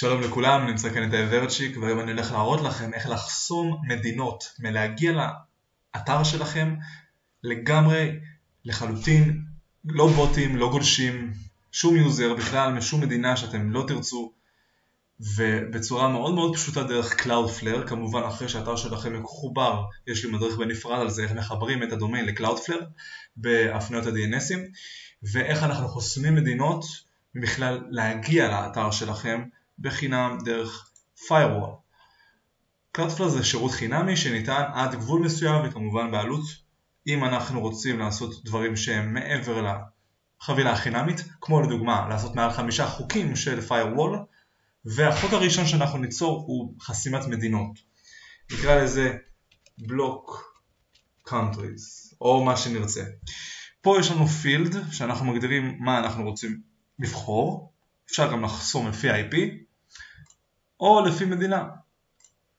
שלום לכולם, נמצא כאן את האברצ'יק והיום אני הולך להראות לכם איך לחסום מדינות מלהגיע לאתר שלכם לגמרי, לחלוטין, לא בוטים, לא גולשים, שום user בכלל משום מדינה שאתם לא תרצו ובצורה מאוד מאוד פשוטה דרך Cloudflare, כמובן אחרי שהאתר שלכם מחובר, יש לי מדריך בנפרד על זה איך מחברים את הדומיין ל-Cloudflare בהפניות ה-DNSים ואיך אנחנו חוסמים מדינות בכלל להגיע לאתר שלכם בחינם דרך firewall. Cloudflare זה שירות חינמי שניתן עד גבול מסוים וכמובן בעלות אם אנחנו רוצים לעשות דברים שהם מעבר לחבילה החינמית, כמו לדוגמה לעשות מעל חמישה חוקים של firewall והחוק הראשון שאנחנו ניצור הוא חסימת מדינות. נקרא לזה block countries או מה שנרצה. פה יש לנו פילד שאנחנו מגדירים מה אנחנו רוצים לבחור, אפשר גם לחסום לפי IP או לפי מדינה.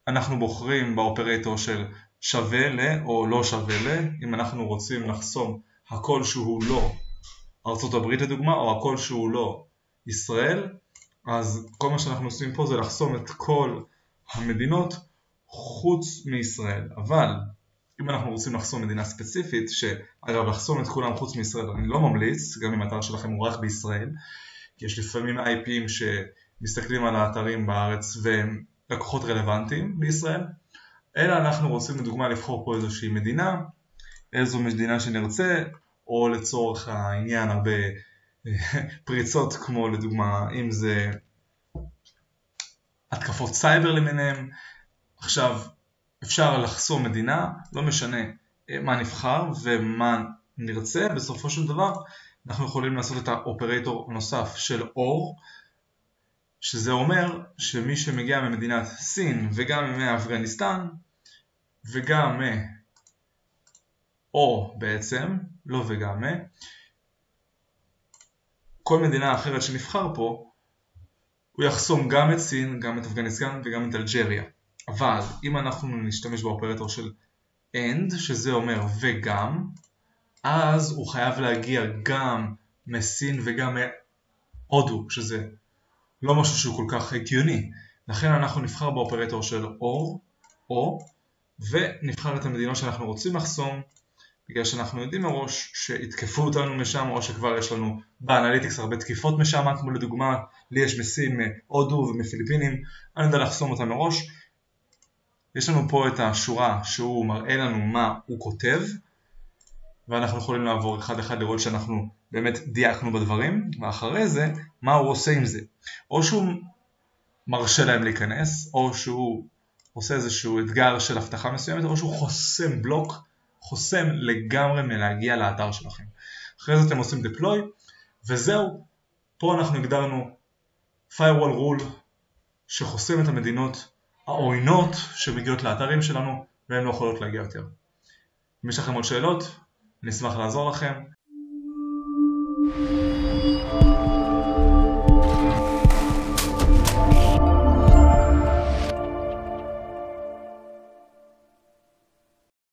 אנחנו בוחרים באופרטור של שווה ל או לא שווה ל, אם אנחנו רוצים לחסום הכל שהוא לא הברית לדוגמה, או הכל שהוא לא ישראל, אז כל מה שאנחנו עושים פה זה לחסום את כל המדינות חוץ מישראל. אבל אם אנחנו רוצים לחסום מדינה ספציפית, שאגב לחסום את כולם חוץ מישראל אני לא ממליץ, גם אם האתר שלכם הוא רק בישראל, כי יש לפעמים IPים שמסתכלים על האתרים בארץ והם לקוחות רלוונטיים בישראל, אלא אנחנו רוצים לדוגמה לבחור פה איזושהי מדינה, איזו מדינה שנרצה, או לצורך העניין הרבה פריצות כמו לדוגמה אם זה התקפות סייבר למיניהם. עכשיו אפשר לחסום מדינה, לא משנה מה נבחר ומה נרצה, בסופו של דבר אנחנו יכולים לעשות את האופרטור נוסף של אור שזה אומר שמי שמגיע ממדינת סין וגם מאפגניסטן וגם מ... או בעצם, לא וגם מ... כל מדינה אחרת שנבחר פה הוא יחסום גם את סין, גם את אפגניסטן וגם את אלג'ריה אבל אם אנחנו נשתמש באופרטור של AND שזה אומר וגם אז הוא חייב להגיע גם מסין וגם מהודו שזה לא משהו שהוא כל כך הגיוני. לכן אנחנו נבחר באופרטור של OR או ונבחר את המדינות שאנחנו רוצים לחסום בגלל שאנחנו יודעים מראש שיתקפו אותנו משם או שכבר יש לנו באנליטיקס הרבה תקיפות משם כמו לדוגמה לי יש מסין מהודו ומפיליפינים אני יודע לחסום אותם מראש. יש לנו פה את השורה שהוא מראה לנו מה הוא כותב ואנחנו יכולים לעבור אחד אחד לראות שאנחנו באמת דייקנו בדברים ואחרי זה מה הוא עושה עם זה או שהוא מרשה להם להיכנס או שהוא עושה איזשהו אתגר של הבטחה מסוימת או שהוא חוסם בלוק חוסם לגמרי מלהגיע לאתר שלכם. אחרי זה אתם עושים deploy וזהו, פה אנחנו הגדרנו firewall rule שחוסם את המדינות העוינות שמגיעות לאתרים שלנו והן לא יכולות להגיע יותר. אם יש לכם עוד שאלות, נשמח לעזור לכם.